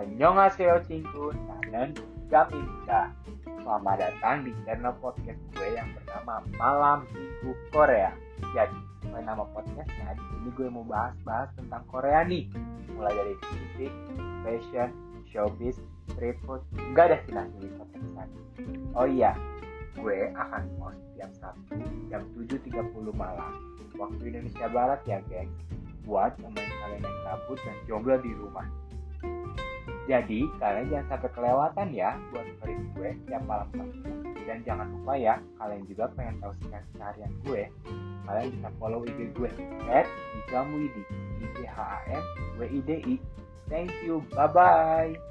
Annyeonghaseyo Cingkun, Kanen, Gamimda. Selamat datang di channel podcast gue yang bernama Malam Minggu Korea. Jadi, sesuai nama podcastnya, di sini gue mau bahas-bahas tentang Korea nih. Mulai dari musik, fashion, showbiz, street food, nggak ada silah wisata di. Oh iya, gue akan post tiap Sabtu jam 7.30 malam waktu Indonesia Barat ya geng buat nemenin kalian yang kabut dan jomblo di rumah jadi kalian jangan sampai kelewatan ya buat dengerin gue tiap malam Sabtu. Dan jangan lupa ya kalian juga pengen tahu seharian gue kalian bisa follow IG gue at I H A M W I D I. Thank you bye bye